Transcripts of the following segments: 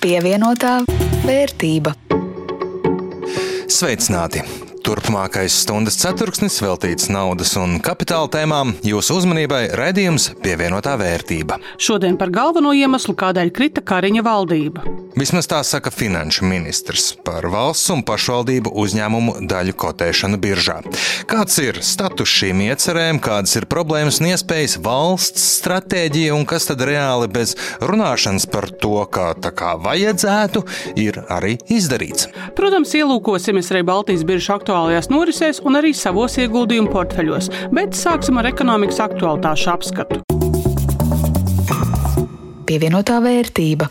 Pievienotā vērtība. Sveicināti! Turpmākais stundas ceturksnis veltīts naudas un kapitāla tēmām. Jūsu uzmanībai raidījums pievienotā vērtība. Šodien par galveno iemeslu, kādēļ krita Kariņa valdība. Vismaz tā saka finanšu ministrs par valsts un pašvaldību uzņēmumu daļu kotēšanu biržā. Kāds ir status šīm iecerēm, kādas ir problēmas un iespējas, valsts stratēģija un kas tad reāli bez runāšanas par to, kā tā kā vajadzētu, ir arī izdarīts. Protams, ielūkosimies arī Baltijas biržas aktuālajās norisēs un arī savos ieguldījumu portfeļos, bet sāksim ar ekonomikas aktualitāšu apskatu. Pievienotā vērtība.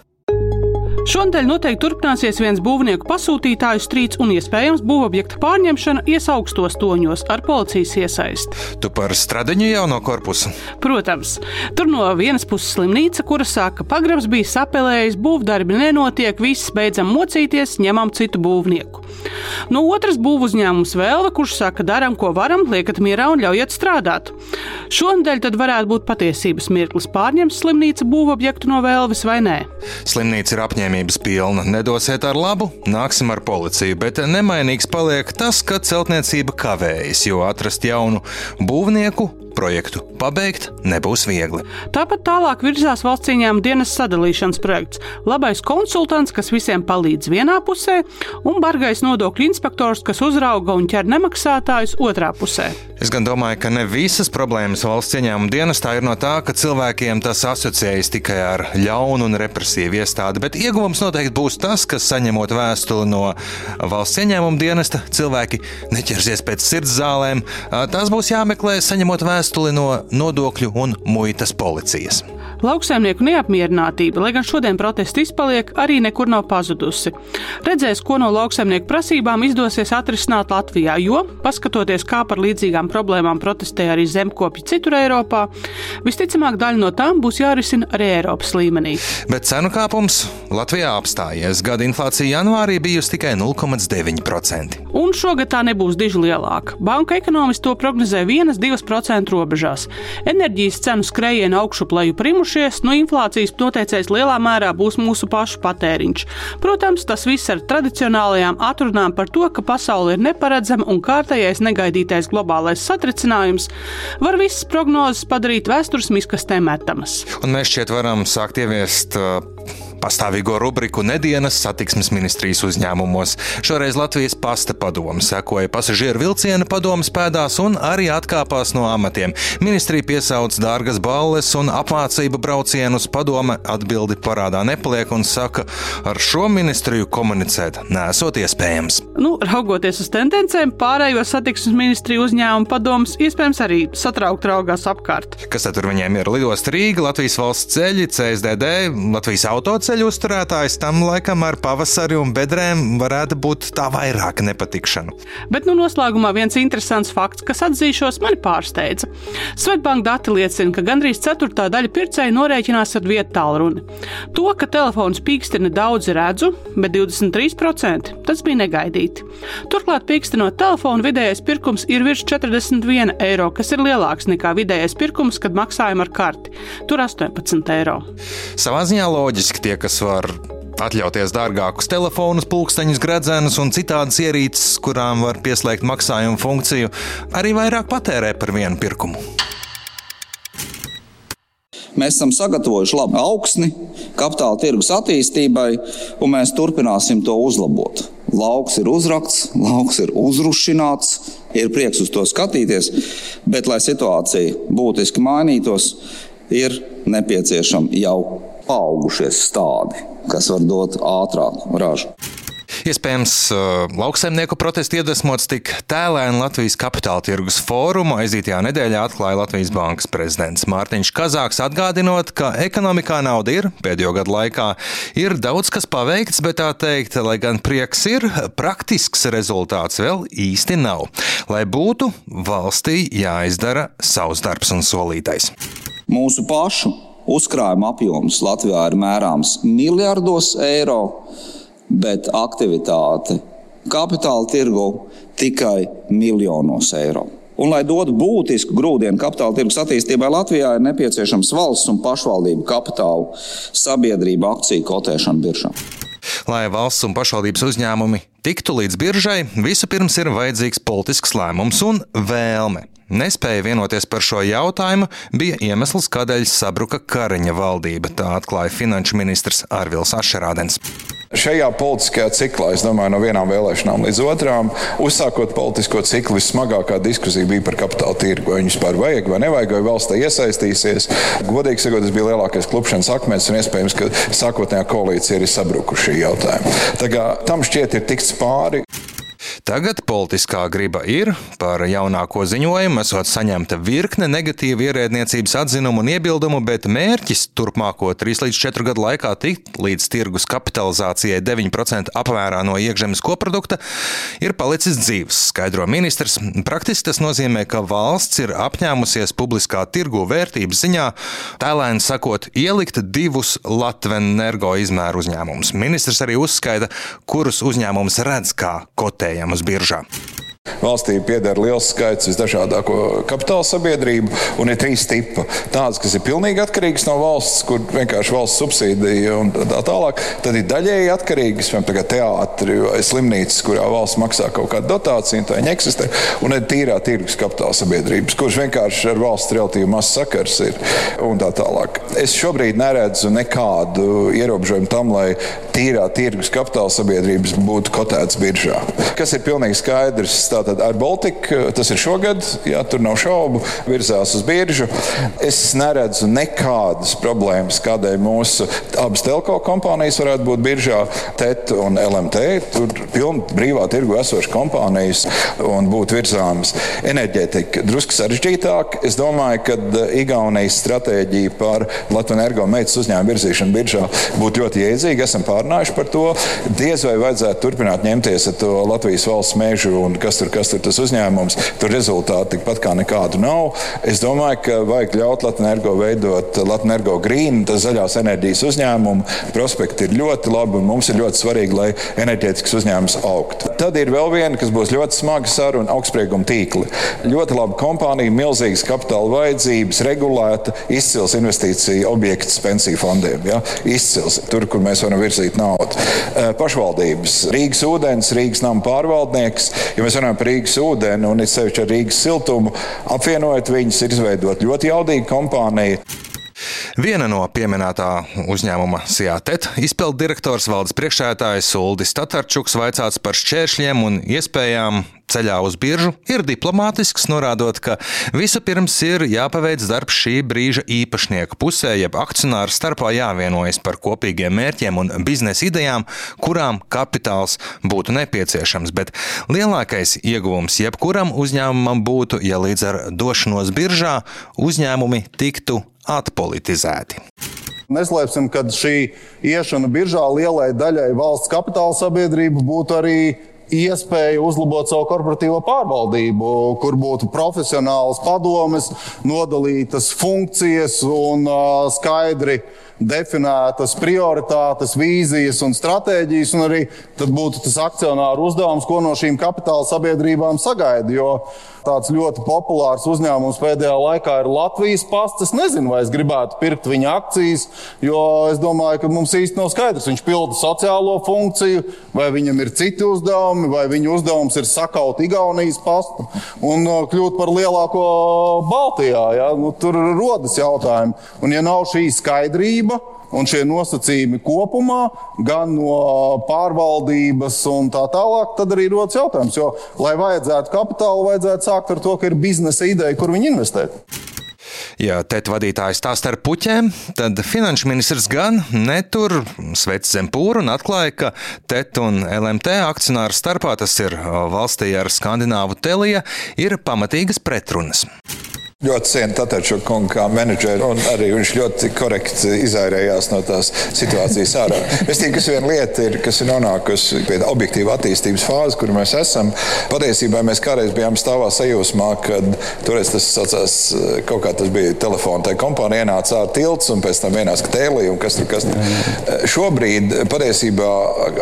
Šonadēļ noteikti turpināsies viens būvnieku pasūtītāju strīds un iespējams būvobjekta pārņemšana iesaugstos toņos ar policijas iesaisti. Tu par stradiņu jauno korpusu? Protams, tur no vienas puses slimnīca, kura saka, ka pagrabs bija sapelējis, būvdarbi nenotiek, viss beidzam mocīties, ņemam citu būvnieku. No otras būvu uzņēmums Vēlva, kurš saka, darām, ko varam, liekat mierā un ļaujiet strādāt. Šonadēļ tad varētu būt patiesības mirklis pārņemt slimnīca būvobjektu no Vēlves vai nē. Slimnīca ir apņēmības pilna. Nedosiet ar labu, nāksim ar policiju, bet nemainīgs paliek tas, ka celtniecība kavējas, jo atrast jaunu būvnieku projektu pabeigt nebūs viegli. Tāpat tālāk virzās valsts ieņēmuma dienas sadalīšanas projekts. Labais konsultants, kas visiem palīdz vienā pusē, un bargais nodokļu inspektors, kas uzrauga un ķer nemaksātājus otrā pusē. Es gan domāju, ka ne visas problēmas valsts ieņēmuma dienestā ir no tā, ka cilvēkiem tas asociējas tikai ar ļaunu un represīvu iestādi, bet ieguvums noteikti būs tas, ka saņemot vēstuli no valsts ieņēmuma dienesta, cilvēki neķersies pēc sirds zālēm. Tās būs jāmeklē saņemot vēstuli vēstuli no nodokļu un muitas policijas. Lauksaimnieku neapmierinātība, lai gan šodien protesti izpaliek, arī nekur nav pazudusi. Redzēs, ko no lauksaimnieku prasībām izdosies atrisināt Latvijā, jo, paskatoties, kā par līdzīgām problēmām protestē arī zemkopji citur Eiropā, visticamāk daļa no tām būs jārisina arī Eiropas līmenī. Bet cenu kāpums Latvijā apstājies. Gada inflācija janvārī bijusi tikai 0,9%. Un šogad tā nebūs diži lielāka. Banka ekonomisti to prognozē 1-2% robežās. Enerģijas cenu skrējienu augšu pleju primuši mainījušies, no inflācijas noteicējs lielā mērā būs mūsu pašu patēriņš. Protams, tas viss ar tradicionālajām atrunām par to, ka pasaule ir neparedzama un kārtējais negaidītais globālais satricinājums var visas prognozes padarīt vēstures miskastē metamas. Un mēs šeit varam sākt ieviest uh, pastāvīgo rubriku Nedienas satiksmes ministrijas uzņēmumos. Šoreiz Latvijas pasta padome sekoja pasažieru vilciena padomas pēdās un arī atkāpās no amatiem. Ministrija piesauc dārgas balles un apmācību braucienus. Padome atbildi parādā nepaliek un saka, ar šo ministriju komunicēt nesot iespējams. Nu, raugoties uz tendencēm, pārējo satiksmes ministriju uzņēmumu padomus iespējams arī satraukt raugās apkārt. Kas tad tur viņiem ir? Lidost Rīga, Latvijas valsts ceļi, CSDD, Latvijas autoceļi ceļu uzturētājs tam laikam ar pavasari un bedrēm varētu būt tā vairāk nepatikšana. Bet nu noslēgumā viens interesants fakts, kas atzīšos, mani pārsteidza. Svetbank dati liecina, ka gandrīz ceturtā daļa pircēju norēķinās ar vietu tālruni. To, ka telefons pīkstina daudz redzu, bet 23% tas bija negaidīti. Turklāt pīkstinot telefonu vidējais pirkums ir virs 41 eiro, kas ir lielāks nekā vidējais pirkums, kad maksājam ar karti. Tur 18 eiro. Savā ziņā loģiski tie, kas var atļauties dārgākus telefonus, pulksteņus, gredzenus un citādas ierīces, kurām var pieslēgt maksājumu funkciju, arī vairāk patērē par vienu pirkumu. Mēs esam sagatavojuši labu augsni kapitāla tirgus attīstībai, un mēs turpināsim to uzlabot. Lauks ir uzrakts, lauks ir uzrušināts, ir prieks uz to skatīties, bet, lai situācija būtiski mainītos, ir nepieciešama jau paaugušie stādi, kas var dot ātrāku ražu. Iespējams, uh, lauksaimnieku protestu iedvesmots tik tēlēni Latvijas kapitāla tirgus fórumu aizītajā nedēļā atklāja Latvijas bankas prezidents Mārtiņš Kazāks, atgādinot, ka ekonomikā nauda ir, pēdējo gadu laikā ir daudz kas paveikts, bet tā teikt, lai gan prieks ir, praktisks rezultāts vēl īsti nav. Lai būtu, valstī jāizdara savs darbs un solītais. Mūsu pašu uzkrājuma apjoms Latvijā ir mērāms miljardos eiro, bet aktivitāte kapitāla tirgu tikai miljonos eiro. Un, lai dotu būtisku grūdienu kapitāla tirgus attīstībai Latvijā, ir nepieciešams valsts un pašvaldību kapitāla sabiedrību akciju kotēšana biržā. Lai valsts un pašvaldības uzņēmumi tiktu līdz biržai, vispirms ir vajadzīgs politisks lēmums un vēlme. Nespēja vienoties par šo jautājumu bija iemesls, kādēļ sabruka Kariņa valdība. Tā atklāja finanšu ministrs Arvils Ašerādens. Šajā politiskajā ciklā, es domāju, no vienām vēlēšanām līdz otrām, uzsākot politisko ciklu, vissmagākā diskusija bija par kapitāla tirgu. Vai viņus vispār vajag vai nevajag, vai valsts iesaistīsies. Godīgi sakot, tas bija lielākais klupšanas akmens, un iespējams, ka sākotnējā koalīcija ir sabrukuši šī jautājuma. Tā kā tam šķiet ir tikts pāri. Tagad politiskā griba ir. Par jaunāko ziņojumu esot saņemta virkne negatīvu ierēdniecības atzinumu un iebildumu, bet mērķis turpmāko 3 līdz 4 gadu laikā tikt līdz tirgus kapitalizācijai 9% apmērā no iekšzemes koprodukta ir palicis dzīves, skaidro ministrs. Praktiski tas nozīmē, ka valsts ir apņēmusies publiskā tirgu vērtības ziņā, tēlēni sakot, ielikt divus Latvijas energo izmēru uzņēmumus. Ministrs arī uzskaita, kurus uzņēmumus redz kā kotējumus biržā. Valstī pieder liels skaits visdažādāko kapitāla sabiedrību, un ir trīs tipi. Tādas, kas ir pilnīgi atkarīgas no valsts, kur vienkārši valsts subsīdija un tā tālāk. Tad ir daļēji atkarīgas, piemēram, teātris vai slimnīcas, kurā valsts maksā kaut kādu dotāciju, tā viņa eksistē. Un ir tīrā tirgus kapitāla sabiedrības, kurš vienkārši ar valsts relatīvi maz sakars ir un tā tālāk. Es šobrīd neredzu nekādu ierobežojumu tam, lai tīrā tirgus kapitāla sabiedrības būtu kotētas biržā. Kas ir pilnīgi skaidrs? Tātad ar Baltiku tas ir šogad, jā, tur nav šaubu, virzās uz biržu. Es neredzu nekādas problēmas, kādēļ mūsu abas telko kompānijas varētu būt biržā, TET un LMT. Tur pilni brīvā tirgu esošas kompānijas un būt virzāmas. Enerģētika drusku sarežģītāk. Es domāju, ka Igaunijas stratēģija par Latvijas energo meitas uzņēmumu virzīšanu biržā būtu ļoti jēdzīga. Esam pārnājuši par to. Diez vai vajadzētu turpināt ņemties ar to Latvijas valsts mēžu un kas tur, kas tur tas uzņēmums. Tur rezultāti tikpat kā nekādu nav. Es domāju, ka vajag ļaut Latvijas veidot Latvijas grīnu, tas zaļās enerģijas uzņēmumu. Prospekti ir ļoti labi un mums ir ļoti svarīgi, lai enerģētikas uzņēmums augtu. Tad ir vēl viena, kas būs ļoti smaga saruna - augstsprieguma tīkli. Ļoti laba kompānija, milzīgas kapitāla vajadzības, regulēta, izcils investīcija objekts pensiju fondiem. Ja? Izcils tur, kur mēs varam virzīt naudu. Pašvaldības, Rīgas ūdens, Rīgas nama pārvaldnieks. Ja par Rīgas ūdeni un it sevišķi ar Rīgas siltumu, apvienojot viņus, ir izveidot ļoti jaudīga kompānija. Viena no pieminētā uzņēmuma Sijātet izpildu direktors valdes priekšētājs Uldis Tatarčuks vaicāts par šķēršļiem un iespējām ceļā uz biržu ir diplomātisks, norādot, ka vispirms ir jāpaveic darbs šī brīža īpašnieku pusē, jeb akcionāru starpā jāvienojas par kopīgiem mērķiem un biznesa idejām, kurām kapitāls būtu nepieciešams. Bet lielākais ieguvums jebkuram uzņēmumam būtu, ja līdz ar došanos biržā uzņēmumi tiktu atpolitizēti. Neslēpsim, ka šī iešana biržā lielai daļai valsts kapitāla sabiedrību būtu arī iespēja uzlabot savu korporatīvo pārvaldību, kur būtu profesionāls padomes, nodalītas funkcijas un uh, skaidri definētas prioritātes, vīzijas un stratēģijas, un arī tad būtu tas akcionāru uzdevums, ko no šīm kapitāla sabiedrībām sagaida. Jo tāds ļoti populārs uzņēmums pēdējā laikā ir Latvijas pasts. Es nezinu, vai es gribētu pirkt viņa akcijas, jo es domāju, ka mums īsti nav skaidrs. Viņš pilda sociālo funkciju, vai viņam ir citi uzdevumi, vai viņa uzdevums ir sakaut Igaunijas pastu un uh, kļūt par lielāko Baltijā. Ja? Nu, tur rodas jautājumi. Un ja nav šī skaidrība, Un šie nosacījumi kopumā, gan no pārvaldības un tā tālāk, tad arī rodas jautājums. Jo, lai vajadzētu kapitālu, vajadzētu sākt ar to, ka ir biznesa ideja, kur viņi investēt. Ja tēta vadītājs stāsta ar puķēm, tad finanšu ministrs gan netur sveic zem pūru un atklāja, ka TET un LMT akcionāru starpā, tas ir valstī ar skandināvu telija, ir pamatīgas pretrunas. Ļoti cienu Tatarču kungu kā menedžeru, un arī viņš ļoti korekti izairējās no tās situācijas ārā. Es tikai kas viena lieta ir, kas ir nonākusi pie objektīva attīstības fāzes, kur mēs esam. Patiesībā mēs kādreiz bijām stāvā sajūsmā, kad toreiz tas saucās, kaut kā tas bija telefona, tai kompānija ienāca ārā tilts un pēc tam vienās tēlī un kas tur kas. Tur. Šobrīd patiesībā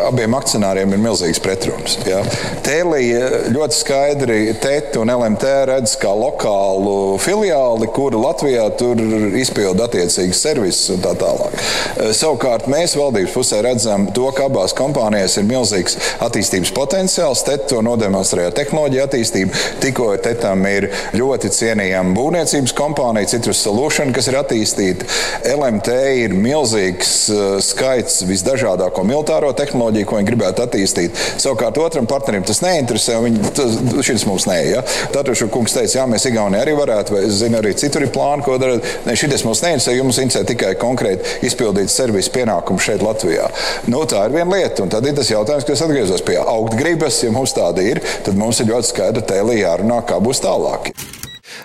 abiem akcionāriem ir milzīgs pretruns. Ja? Tēlī ļoti skaidri TET un LMT redz kā lokālu filiāli, kura Latvijā tur izpilda attiecīgas servisus un tā tālāk. Eh, savukārt mēs valdības pusē redzam to, ka abās kompānijās ir milzīgs attīstības potenciāls. Te to nodemonstrēja tehnoloģija attīstība. Tikko Tetam ir ļoti cienījama būvniecības kompānija, Citrus Solution, kas ir attīstīta. LMT ir milzīgs eh, skaits visdažādāko militāro tehnoloģiju, ko viņi gribētu attīstīt. Savukārt otram partnerim tas neinteresē, un viņi, tas, šis mums nē. Ja? Tātad kungs teica, jā, mēs Igaunijā arī varētu vai es zinu, arī citur ir plāni, ko darīt. Šis mums neinteresē, jums interesē tikai konkrēti izpildīt servisu pienākumu šeit, Latvijā. Nu, tā ir viena lieta, un tad ir tas jautājums, kas atgriezos pie augstgribas. Ja mums tāda ir, tad mums ir ļoti skaidra tēlī jārunā, kā būs tālāk.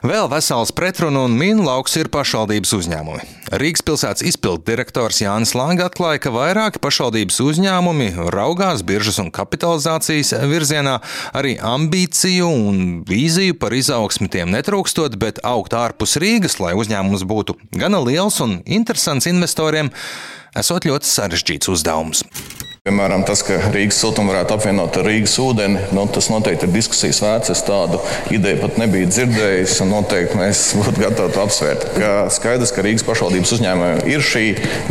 Vēl vesels pretrunu un mīnu lauks ir pašvaldības uzņēmumi. Rīgas pilsētas izpildu direktors Jānis Langa atklāja, ka vairāki pašvaldības uzņēmumi raugās biržas un kapitalizācijas virzienā, arī ambīciju un vīziju par izaugsmi tiem netrūkstot, bet augt ārpus Rīgas, lai uzņēmums būtu gana liels un interesants investoriem, esot ļoti sarežģīts uzdevums. Piemēram, tas, ka Rīgas siltumu varētu apvienot ar Rīgas ūdeni, nu, tas noteikti ir diskusijas vērts. Es tādu ideju pat nebiju dzirdējis, un noteikti mēs būtu gatavi to apsvērt. Ka skaidrs, ka Rīgas pašvaldības uzņēmumiem ir šī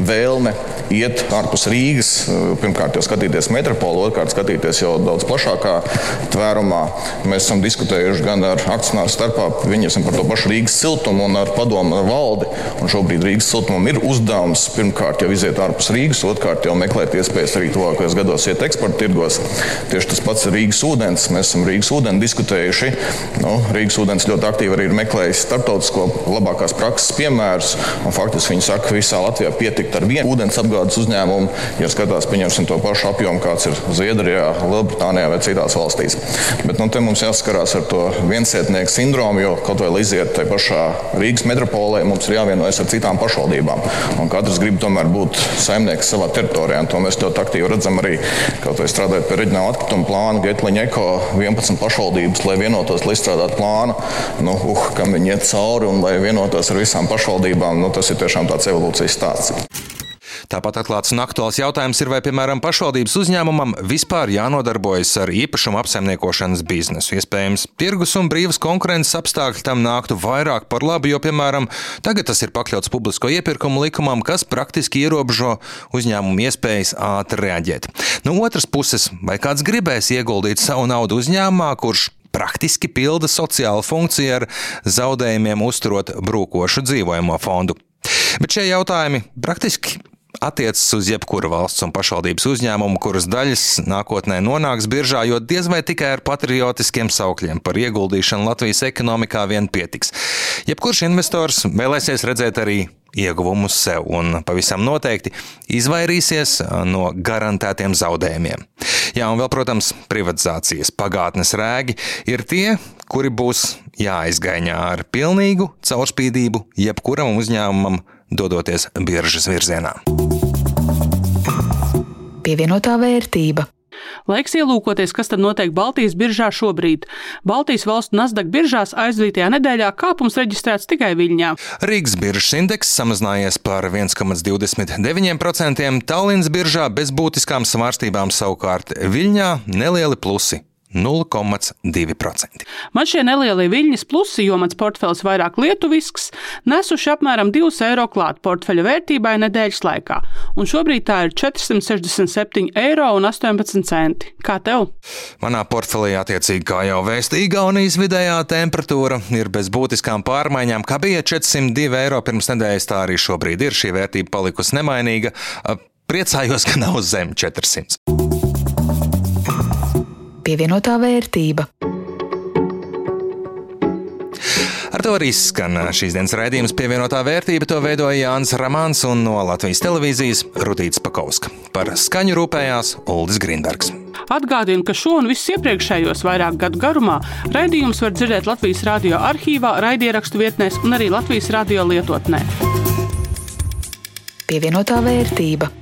vēlme iet ārpus Rīgas, pirmkārt jau skatīties metropolu, otrkārt skatīties jau daudz plašākā tvērumā. Mēs esam diskutējuši gan ar akcionāru starpā, viņiem par to pašu Rīgas siltumu un ar padomu ar valdi. Un šobrīd Rīgas siltumam ir uzdevums pirmkārt jau iziet ārpus Rīgas, otrkārt jau meklēt iespējas arī to tuvākajos gados iet eksporta tirgos. Tieši tas pats Rīgas ūdens. Mēs esam Rīgas ūdeni diskutējuši. Nu, Rīgas ūdens ļoti aktīvi arī ir meklējis starptautisko labākās prakses piemērus. Faktiski viņi saka, ka visā Latvijā pietikt ar vienu ūdens apgādes uzņēmumu, ja skatās pieņemsim to pašu apjomu, kāds ir Zviedrijā, Lielbritānijā vai citās valstīs. Bet nu, te mums jāskarās ar to viensētnieku sindromu, jo kaut vai iziet tajā pašā Rīgas metropolē, mums ir jāvienojas ar citām pašvaldībām. Un katrs grib tomēr būt saimnieks savā teritorijā. To mēs ļoti aktīvi redzam arī, kaut vai strādājot pie reģionāla atkrituma plāna, Getliņa eko 11 pašvaldības, lai vienotos, lai izstrādātu plānu, nu, uh, kam viņi iet cauri un lai vienotos ar visām pašvaldībām. Nu, tas ir tiešām tāds evolūcijas stāsts. Tāpat atklāts un aktuāls jautājums ir, vai, piemēram, pašvaldības uzņēmumam vispār jānodarbojas ar īpašumu apsaimniekošanas biznesu. Iespējams, tirgus un brīvas konkurences apstākļi tam nāktu vairāk par labu, jo, piemēram, tagad tas ir pakļauts publisko iepirkumu likumam, kas praktiski ierobežo uzņēmumu iespējas ātri reaģēt. No otras puses, vai kāds gribēs ieguldīt savu naudu uzņēmumā, kurš praktiski pilda sociālu funkciju ar zaudējumiem uzturot brūkošu dzīvojamo fondu. Bet šie jautājumi praktiski attiecas uz jebkuru valsts un pašvaldības uzņēmumu, kuras daļas nākotnē nonāks biržā, jo diez vai tikai ar patriotiskiem saukļiem par ieguldīšanu Latvijas ekonomikā vien pietiks. Jebkurš investors vēlēsies redzēt arī ieguvumus sev un pavisam noteikti izvairīsies no garantētiem zaudējumiem. Jā, un vēl, protams, privatizācijas pagātnes rēgi ir tie, kuri būs jāizgaiņā ar pilnīgu caurspīdību jebkuram uzņēmumam dodoties biržas virzienā. Pievienotā vērtība. Laiks ielūkoties, kas tad notiek Baltijas biržā šobrīd. Baltijas valstu Nasdaq biržās aizvītajā nedēļā kāpums reģistrēts tikai Viļņā. Rīgas biržas indeks samazinājies par 1,29%, Tallinas biržā bez būtiskām svārstībām savukārt Viļņā nelieli plusi 0,2%. Man šie nelielie viļņas plusi, jo mans portfels vairāk lietuvisks, nesuši apmēram 2 eiro klāt portfeļa vērtībai nedēļas laikā, un šobrīd tā ir 467,18 eiro. Kā tev? Manā portfelī attiecīgi, kā jau vēstīja Igaunijas vidējā temperatūra, ir bez būtiskām pārmaiņām, kā bija 402 eiro pirms nedēļas, tā arī šobrīd ir šī vērtība palikusi nemainīga. Priecājos, ka nav zem 400 pievienotā vērtība. Ar to arī skan šīs dienas raidījums pievienotā vērtība. To veidoja Jānis Ramāns un no Latvijas televīzijas Rudīts Pakauska. Par skaņu rūpējās Uldis Grindbergs. Atgādinu, ka šo un visus iepriekšējos vairāk gadu garumā raidījumus var dzirdēt Latvijas radio arhīvā, raidierakstu vietnēs un arī Latvijas radio lietotnē. Pievienotā vērtība.